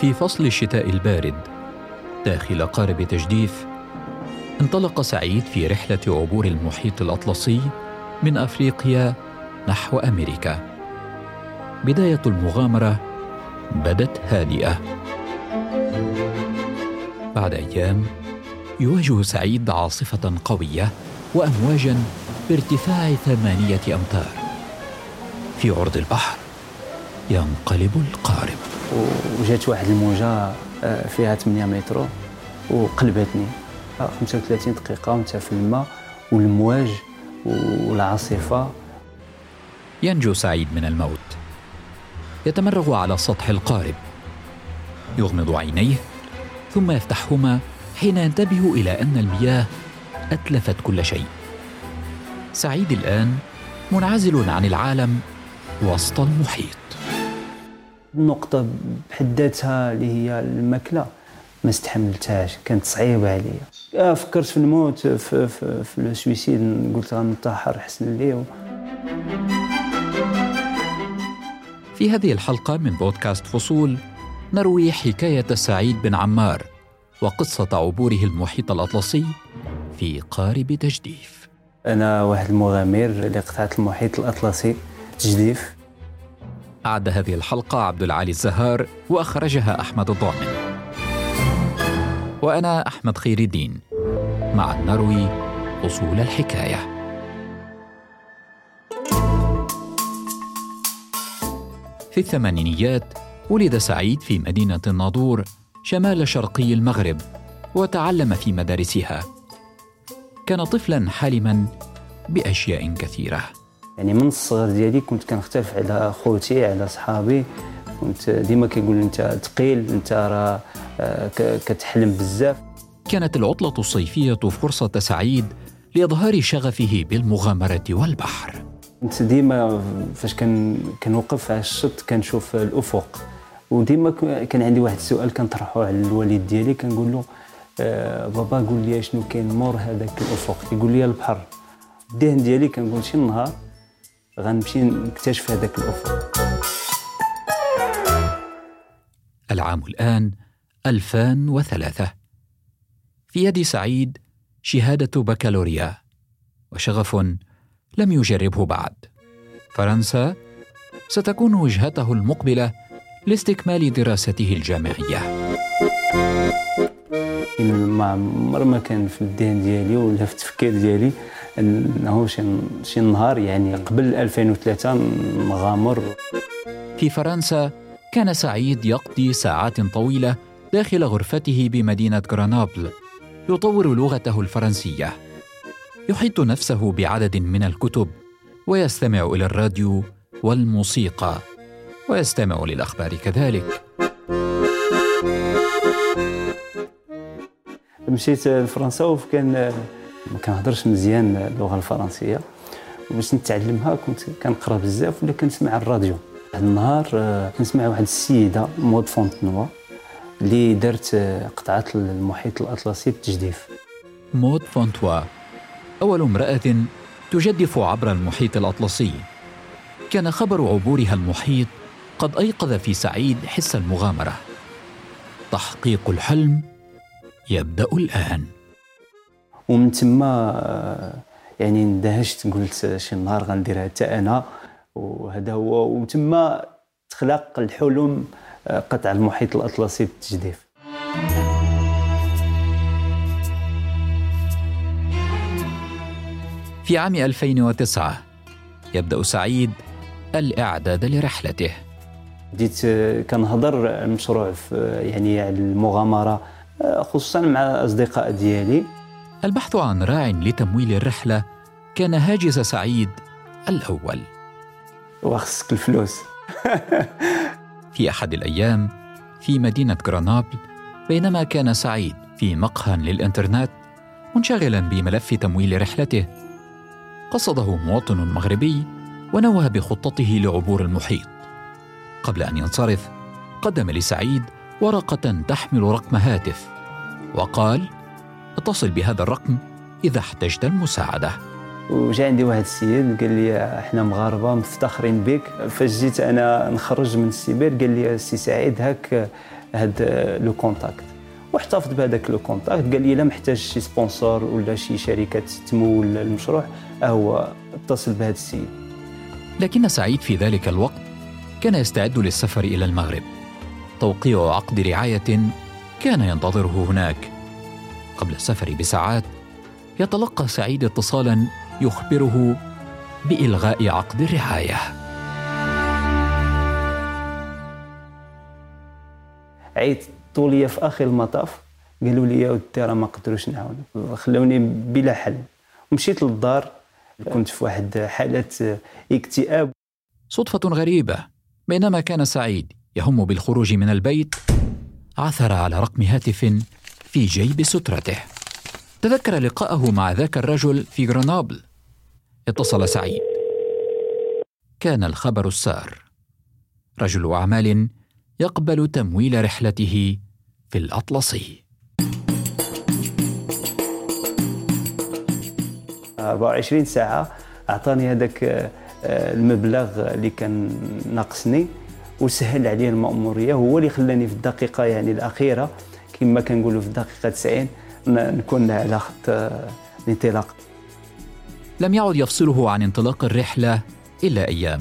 في فصل الشتاء البارد داخل قارب تجديف انطلق سعيد في رحلة عبور المحيط الأطلسي من أفريقيا نحو أمريكا. بداية المغامرة بدت هادئة. بعد أيام يواجه سعيد عاصفة قوية وامواجا بارتفاع ثمانية أمتار. في عرض البحر ينقلب القارب. وجات واحد الموجة آه، فيها 8 متر وقلبتني. 35 دقيقة وانت في الماء والمواج والعاصفة. ينجو سعيد من الموت. يتمرغ على سطح القارب. يغمض عينيه ثم يفتحهما حين ينتبه إلى أن المياه أتلفت كل شيء. سعيد الآن منعزل عن العالم وسط المحيط. النقطة بحد ذاتها اللي هي الماكلة ما استحملتهاش كانت صعيبة عليا. آه، فكرت في الموت في, في, في السويسيد قلت غنتحر حسن لي في هذه الحلقة من بودكاست فصول نروي حكاية سعيد بن عمار وقصة عبوره المحيط الأطلسي في قارب تجديف. أنا واحد المغامر لقطعة المحيط الأطلسي تجديف. أعد هذه الحلقة عبد العالي الزهار وأخرجها أحمد الضامن. وأنا أحمد خير الدين. مع نروي أصول الحكاية. في الثمانينيات ولد سعيد في مدينة الناظور شمال شرقي المغرب وتعلم في مدارسها. كان طفلا حالما بأشياء كثيرة. يعني من الصغر ديالي كنت كنختلف على خوتي على صحابي. كنت ديما كيقول أنت ثقيل أنت راه آه، كتحلم بزاف. كانت العطلة الصيفية فرصة سعيد لإظهار شغفه بالمغامرة والبحر. كنت ديما فاش كان كنوقف على الشط كنشوف الأفق. وديما كان عندي واحد السؤال كنطرحه على الوالد ديالي كنقول له آه بابا قول لي شنو كاين مور هذاك الأفق؟ يقول لي البحر. الذهن ديالي كنقول شي نهار غنمشي نكتشف هذاك الأفق. العام الآن 2003 في يد سعيد شهادة بكالوريا وشغف لم يجربه بعد. فرنسا ستكون وجهته المقبلة لاستكمال دراسته الجامعية. ما عمر ما كان في الذهن ديالي ولا في التفكير ديالي إنه شي شي نهار يعني قبل 2003 نغامر في فرنسا كان سعيد يقضي ساعات طويلة داخل غرفته بمدينة غرانابل يطور لغته الفرنسية. يحيط نفسه بعدد من الكتب ويستمع إلى الراديو والموسيقى ويستمع للأخبار كذلك. مشيت لفرنسا وكان ما كنهضرش مزيان اللغة الفرنسية. وباش نتعلمها كنت كنقرأ بزاف ولا كنسمع الراديو. واحد النهار آه، كنسمع واحد السيدة مود فونتنوا اللي دارت آه، قطعة المحيط الأطلسي بالتجديف مود فونتوا أول امرأة تجدف عبر المحيط الأطلسي. كان خبر عبورها المحيط قد أيقظ في سعيد حس المغامرة. تحقيق الحلم يبدأ الآن. ومن تما آه، يعني اندهشت قلت شي نهار غنديرها حتى أنا. وهذا هو وتما تخلق الحلم آه، قطع المحيط الأطلسي بالتجديف في عام 2009 يبدأ سعيد الإعداد لرحلته. بديت آه، كنهضر المشروع في يعني المغامرة خصوصا مع الأصدقاء ديالي. البحث عن راع لتمويل الرحلة كان هاجس سعيد الأول. وخصك الفلوس في أحد الأيام في مدينة غرانابل بينما كان سعيد في مقهى للإنترنت منشغلا بملف تمويل رحلته. قصده مواطن مغربي ونوه بخطته لعبور المحيط. قبل أن ينصرف قدم لسعيد ورقة تحمل رقم هاتف وقال اتصل بهذا الرقم إذا احتجت المساعدة. وجا عندي واحد السيد قال لي إحنا مغاربة مفتخرين بك. فاش جيت أنا نخرج من السيبر قال لي السي سعيد هاك هاد le contact. واحتفظ بهذاك le contact قال لي لا محتاج شي sponsor ولا شي شركة تمول المشروع هو اتصل بهذا السيد. لكن سعيد في ذلك الوقت كان يستعد للسفر إلى المغرب. توقيع عقد رعاية كان ينتظره هناك. قبل السفر بساعات يتلقى سعيد اتصالا يخبره بإلغاء عقد الرعاية. عيت لي في آخر المطاف قالوا لي يا ودي راه ما قدروش نعاون خلوني بلا حل. مشيت للدار كنت في واحد حاله اكتئاب. صدفة غريبة بينما كان سعيد يهم بالخروج من البيت عثر على رقم هاتف في جيب سترته. تذكر لقاءه مع ذاك الرجل في غرنابل. اتصل سعيد. كان الخبر السار. رجل أعمال يقبل تمويل رحلته في الأطلسي. 24 ساعة أعطاني هذاك آه، المبلغ اللي كان ناقصني وسهل علي المأمورية هو اللي خلاني في الدقيقة يعني الأخيرة. كما كنقولوا في الدقيقة 90 نكون على خط آه، الانطلاق. لم يعد يفصله عن انطلاق الرحلة إلا أيام.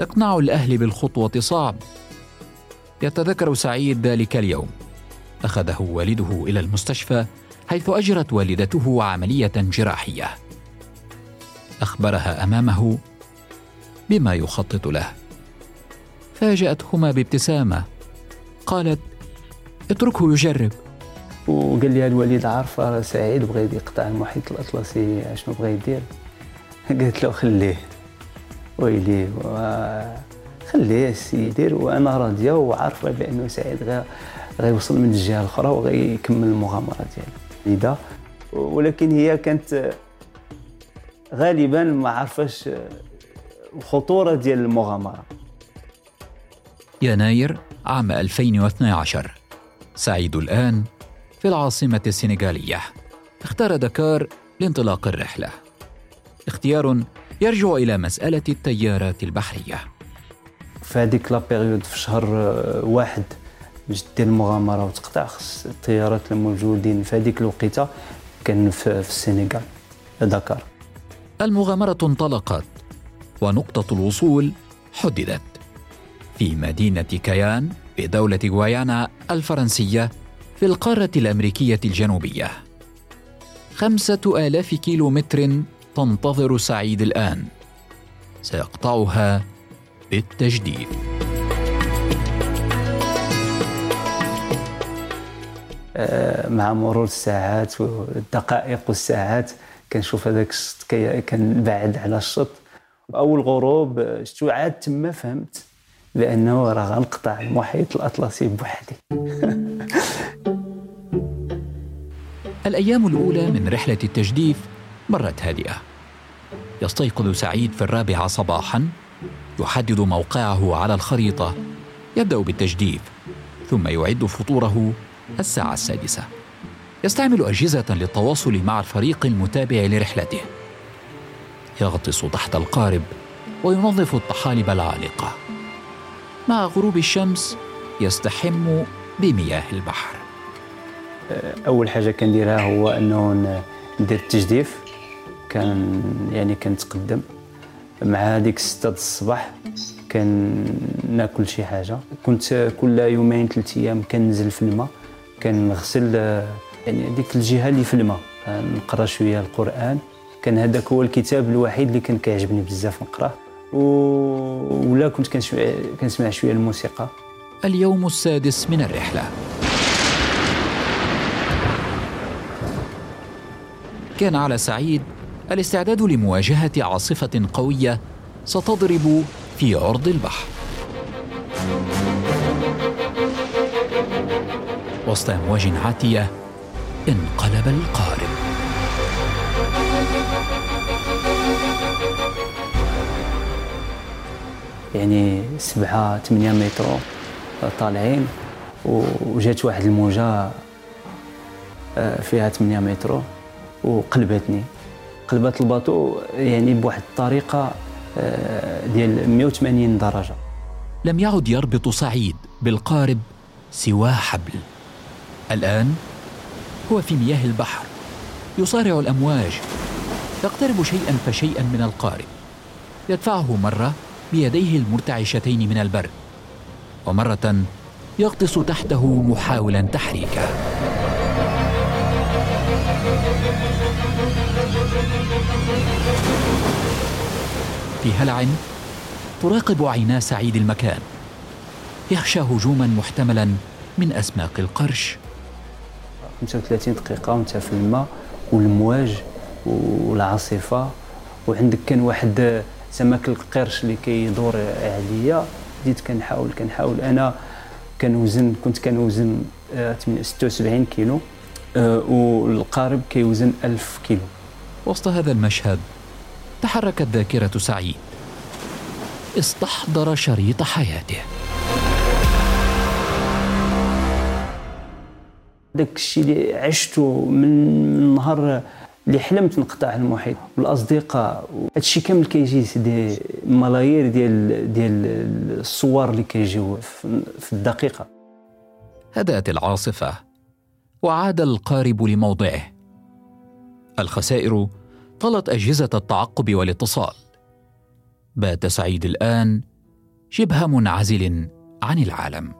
إقناع الأهل بالخطوة صعب. يتذكر سعيد ذلك اليوم. أخذه والده إلى المستشفى حيث أجرت والدته عملية جراحية. أخبرها أمامه بما يخطط له. فاجأتهما بابتسامة. قالت اتركه يجرب. وقال لي الوالد عارفة سعيد بغى يقطع المحيط الأطلسي شنو بغى يدير؟ قالت له خليه. ويلي خليه يدير وأنا راضية وعارفة بأنه سعيد غيوصل من الجهة الأخرى وغيكمل المغامرة ديالو. لذا ولكن هي كانت غالبا ما عرفاش الخطورة ديال المغامرة. يناير عام 2012 سعيد الآن في العاصمة السنغالية. اختار دكار لانطلاق الرحلة. اختيار يرجع إلى مسألة التيارات البحرية. في هذيك la période في شهر آه، واحد باش دير المغامرة وتقطع خص التيارات الموجودين في هذيك الوقيتة كان في, السنغال. دكار. المغامرة انطلقت ونقطة الوصول حددت. في مدينة كيان في دوله غويانا الفرنسية في القارة الأمريكية الجنوبية. خمسة آلاف كيلو متر تنتظر سعيد الآن. سيقطعها بالتجديد. آه، مع مرور الساعات والدقائق والساعات كنشوف هذاك الشط كان بعد على الشط أول غروب شتو عاد تما فهمت. بانه راه غنقطع المحيط الأطلسي بوحدي. الأيام الأولى من رحلة التجديف مرت هادئة. يستيقظ سعيد في الرابعه صباحا يحدد موقعه على الخريطة يبدأ بالتجديف ثم يعد فطوره الساعة السادسة. يستعمل أجهزة للتواصل مع الفريق المتابع لرحلته. يغطس تحت القارب وينظف الطحالب العالقة. مع غروب الشمس يستحم بمياه البحر. أول حاجة كنديرها هو أنه ندير التجديف. كان يعني كنتقدم. مع هذيك ستة الصباح كناكل شي حاجة. كنت كل يومين ثلاث أيام كننزل في الماء. كنغسل يعني ديك الجهة اللي في الماء. نقرأ شوية القرآن. كان هذاك هو الكتاب الوحيد اللي كان كيعجبني بزاف نقرأه. ولا كنت كنسمع شوية الموسيقى. اليوم السادس من الرحلة. كان على سعيد الاستعداد لمواجهة عاصفة قوية ستضرب في عرض البحر. وسط امواج عاتية انقلب القارب يعني سبعة ثمانية متر طالعين وجات واحد الموجة آه، فيها ثمانية متر وقلبتني. قلبات الباطو يعني بواحد الطريقة آه، ديال 180 درجة. لم يعد يربط سعيد بالقارب سوى حبل. الآن هو في مياه البحر يصارع الأمواج يقترب شيئا فشيئا من القارب. يدفعه مرة بيديه المرتعشتين من البرد ومرة يغطس تحته محاولا تحريكه في هلع تراقب عينا سعيد المكان. يخشى هجوما محتملا من اسماك القرش. 35 دقيقة وانت في الماء والمواج والعاصفة. وعندك كان واحد سمك القرش اللي كيدور عليا بديت كنحاول كنحاول. أنا كنوزن كنت كنوزن 76 آه، كيلو آه، والقارب كيوزن 1000 كيلو. وسط هذا المشهد تحركت ذاكرة سعيد. استحضر شريط حياته. داك الشيء اللي عشته من نهار اللي حلمت نقطع المحيط والأصدقاء هادشي كامل كيجي سيدي ملايير ديال ديال الصور اللي كيجيو في الدقيقة. هدأت العاصفة وعاد القارب لموضعه. الخسائر طالت أجهزة التعقب والاتصال. بات سعيد الآن شبه منعزل عن العالم.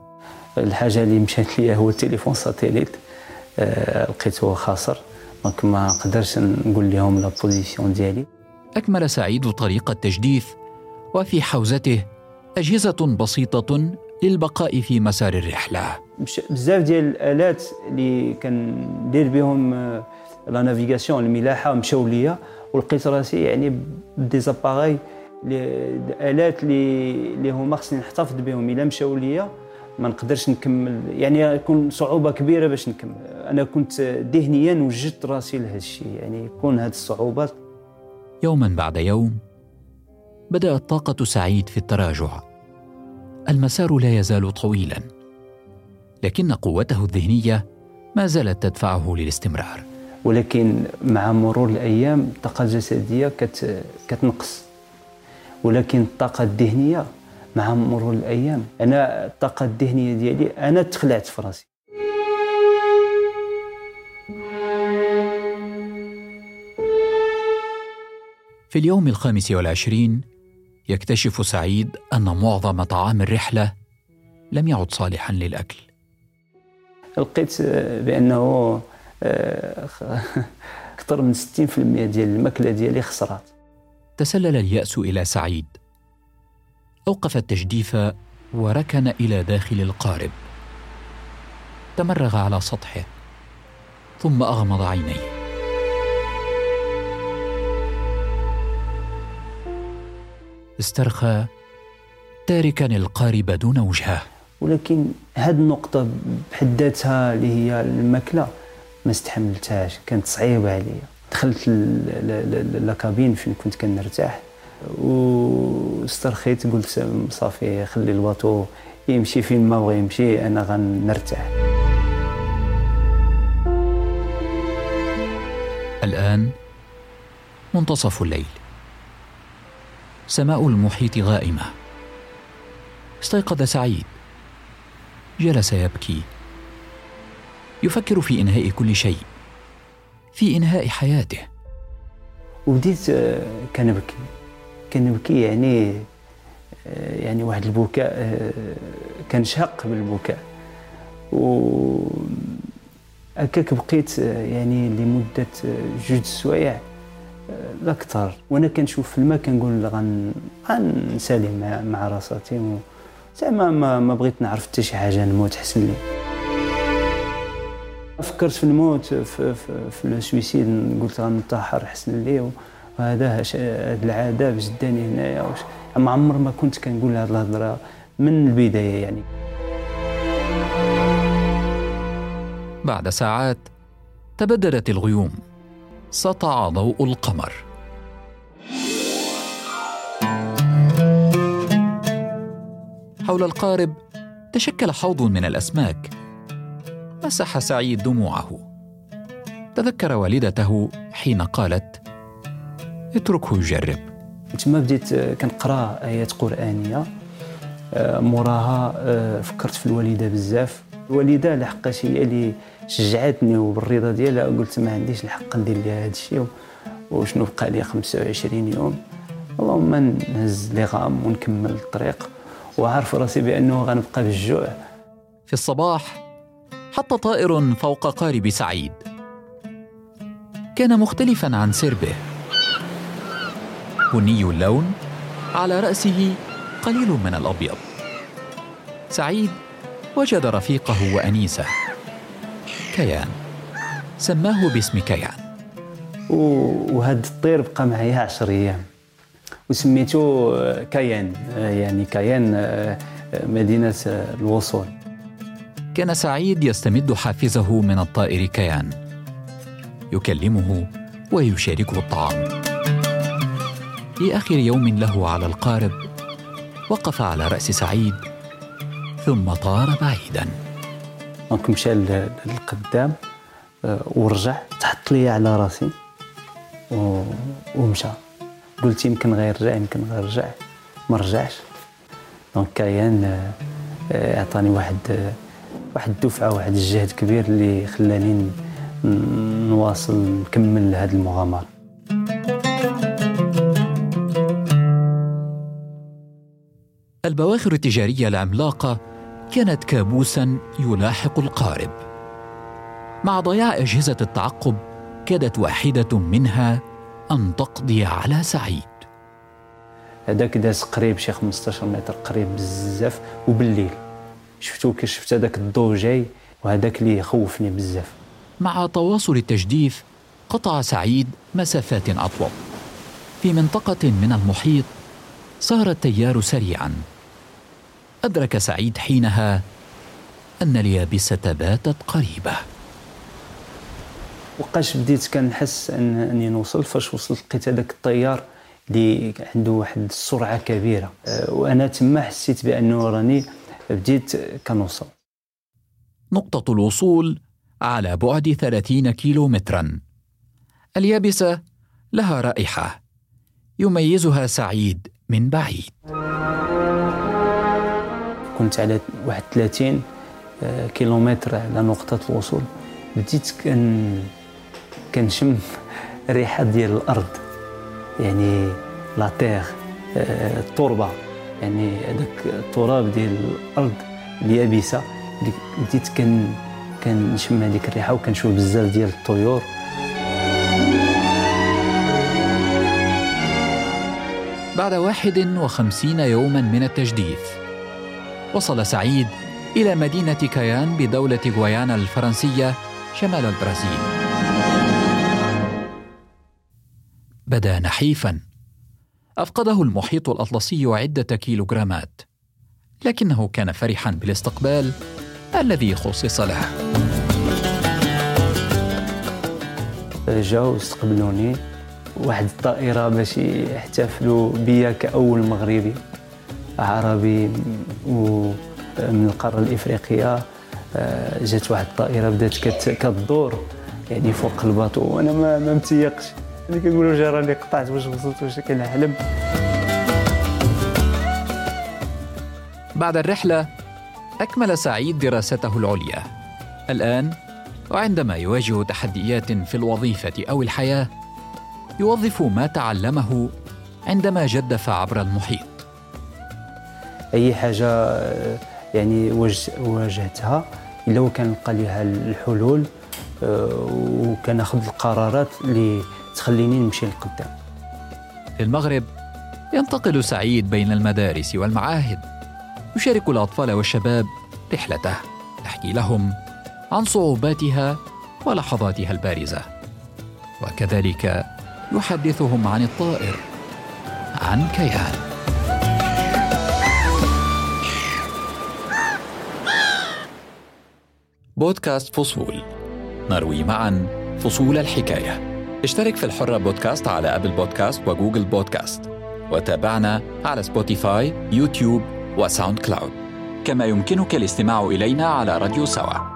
الحاجة اللي مشات لي هو التليفون satellite آه لقيته خاسر. donc ما نقدرش نقول لهم la position ديالي. أكمل سعيد طريق التجديف وفي حوزته أجهزة بسيطة للبقاء في مسار الرحلة. بزاف ديال الآلات اللي كندير بهم آه، لا نافيغاسيون الملاحة مشاو ليا ولقيت راسي يعني بديزاباغي الالات اللي اللي هما خصني نحتفظ بهم. إلا مشاو ليا ما نقدرش نكمل. يعني يكون صعوبة كبيرة باش نكمل. أنا كنت ذهنيا وجدت راسي لهذا الشيء يعني يكون هذه الصعوبات. يوما بعد يوم بدات طاقه سعيد في التراجع. المسار لا يزال طويلا لكن قوته الذهنية ما زالت تدفعه للاستمرار. ولكن مع مرور الأيام الطاقة الجسدية كت كتنقص. ولكن الطاقة الذهنية مع مرور الأيام. أنا الطاقة الذهنية ديالي أنا تخلعت في راسي. في اليوم الخامس والعشرين يكتشف سعيد أن معظم طعام الرحلة لم يعد صالحا للأكل. لقيت بأنه آه، أكثر من 60% ديال المأكلة ديالي خسرات تسلل اليأس إلى سعيد. أوقف التجديف وركن إلى داخل القارب. تمرغ على سطحه ثم أغمض عينيه. استرخى تاركا القارب دون وجهه. ولكن هذه النقطة بحد ذاتها اللي هي الماكلة ما استحملتهاش كانت صعيبة عليا. دخلت لاكابين فين كنت كنرتاح. واسترخيت قلت صافي خلي الواطو يمشي فين ما بغى يمشي أنا غنرتاح. الآن منتصف الليل. سماء المحيط غائمة. استيقظ سعيد. جلس يبكي. يفكر في إنهاء كل شيء. في إنهاء حياته. وبديت آه، كنبكي كنبكي يعني يعني واحد البكاء كنشهق بالبكاء. و هكاك بقيت يعني لمدة جوج سوايع لا أكثر وأنا كنشوف في الماء كنقول غن غنسالي مع, مع راساتي. و... زعما ما, ما بغيت نعرف حتى شي حاجة نموت حسن لي. فكرت في الموت في, في, في السويسيد قلت غنتحر حسن لي. وهذا هاد العاده باش داني هنايا ما عمر ما كنت كنقول هاد الهضرة من البداية يعني. بعد ساعات تبددت الغيوم سطع ضوء القمر. حول القارب تشكل حوض من الأسماك مسح سعيد دموعه. تذكر والدته حين قالت اتركه يجرب. تما بديت كنقرا آيات قرآنية آه، موراها آه، فكرت في الوالدة بزاف. الوالدة لحقاش هي اللي شجعتني وبالرضا ديالها قلت ما عنديش الحق ندير لها هذا الشيء وشنو بقى لي 25 يوم. اللهم نهز لي غام ونكمل الطريق. وعارف راسي بأنه غنبقى بالجوع. في الصباح حط طائر فوق قارب سعيد. كان مختلفا عن سربه. بني اللون؟ على رأسه. قليل من الأبيض. سعيد. وجد رفيقه وأنيسه. كيان. سماه باسم كيان. وهذا الطير بقى معايا عشر أيام. وسميته كيان. يعني كيان مدينة الوصول. كان سعيد يستمد حافزه من الطائر كيان. يكلمه ويشاركه الطعام. في آخر يوم له على القارب وقف على رأس سعيد ثم طار بعيدا. دونك مشى للقدام ورجع تحط لي على راسي ومشى. قلت يمكن غيرجع يمكن غيرجع ما رجعش. دونك كيان عطاني واحد واحد الدفعة واحد الجهد كبير اللي خلاني نواصل نكمل هذه المغامرة. البواخر التجارية العملاقة كانت كابوسا يلاحق القارب. مع ضياع أجهزة التعقب كادت واحدة منها أن تقضي على سعيد. هذاك داز قريب شي 15 متر قريب بزاف وبالليل. شفتو كي شفت هذاك الضوء جاي وهذاك اللي يخوفني بزاف. مع تواصل التجديف قطع سعيد مسافات أطول. في منطقة من المحيط سار التيار سريعا. أدرك سعيد حينها أن اليابسة باتت قريبة. وقاش بديت كنحس ان أني نوصل فاش وصلت لقيت هذاك الطيار اللي عنده واحد السرعة كبيرة. أه، وأنا تما حسيت بأنه راني بديت كنوصل. نقطة الوصول على بعد ثلاثين كيلو مترا اليابسة لها رائحة يميزها سعيد من بعيد. كنت على واحد 30 أه، كيلومتر على نقطة الوصول. بديت كن كنشم الريحه ديال الأرض يعني لا تيغ آه، التربة. يعني هذاك التراب ديال الأرض اليابسه بديت كن كنشم هذيك الريحة وكنشوف بزاف ديال الطيور. بعد واحد وخمسين يوما من التجديف. وصل سعيد إلى مدينة كيان بدولة غويانا الفرنسية شمال البرازيل. بدا نحيفا. أفقده المحيط الأطلسي عدة كيلوغرامات. لكنه كان فرحا بالاستقبال الذي خصص له. جاو استقبلوني. واحد الطائرة باش يحتفلوا بيا كأول مغربي. عربي ومن القارة الإفريقية آه، جات واحد الطائرة بدات كتدور يعني فوق الباطو. وأنا ما, ما متيقش. اللي كنقولوا جا راني قطعت واش وصلت واش كنحلم بعد الرحلة أكمل سعيد دراسته العليا. الآن وعندما يواجه تحديات في الوظيفة أو الحياة يوظف ما تعلمه عندما جدف عبر المحيط. أي حاجة يعني واجهتها. إلا وكان لقى لها الحلول آه، وكناخذ القرارات اللي تخليني نمشي لقدام. في المغرب ينتقل سعيد بين المدارس والمعاهد يشارك الأطفال والشباب رحلته يحكي لهم عن صعوباتها ولحظاتها البارزة. وكذلك يحدثهم عن الطائر عن كيان. بودكاست فصول. نروي معا فصول الحكاية. اشترك في الحرة بودكاست على أبل بودكاست وجوجل بودكاست. وتابعنا على سبوتيفاي يوتيوب وساوند كلاود. كما يمكنك الاستماع إلينا على راديو سوا.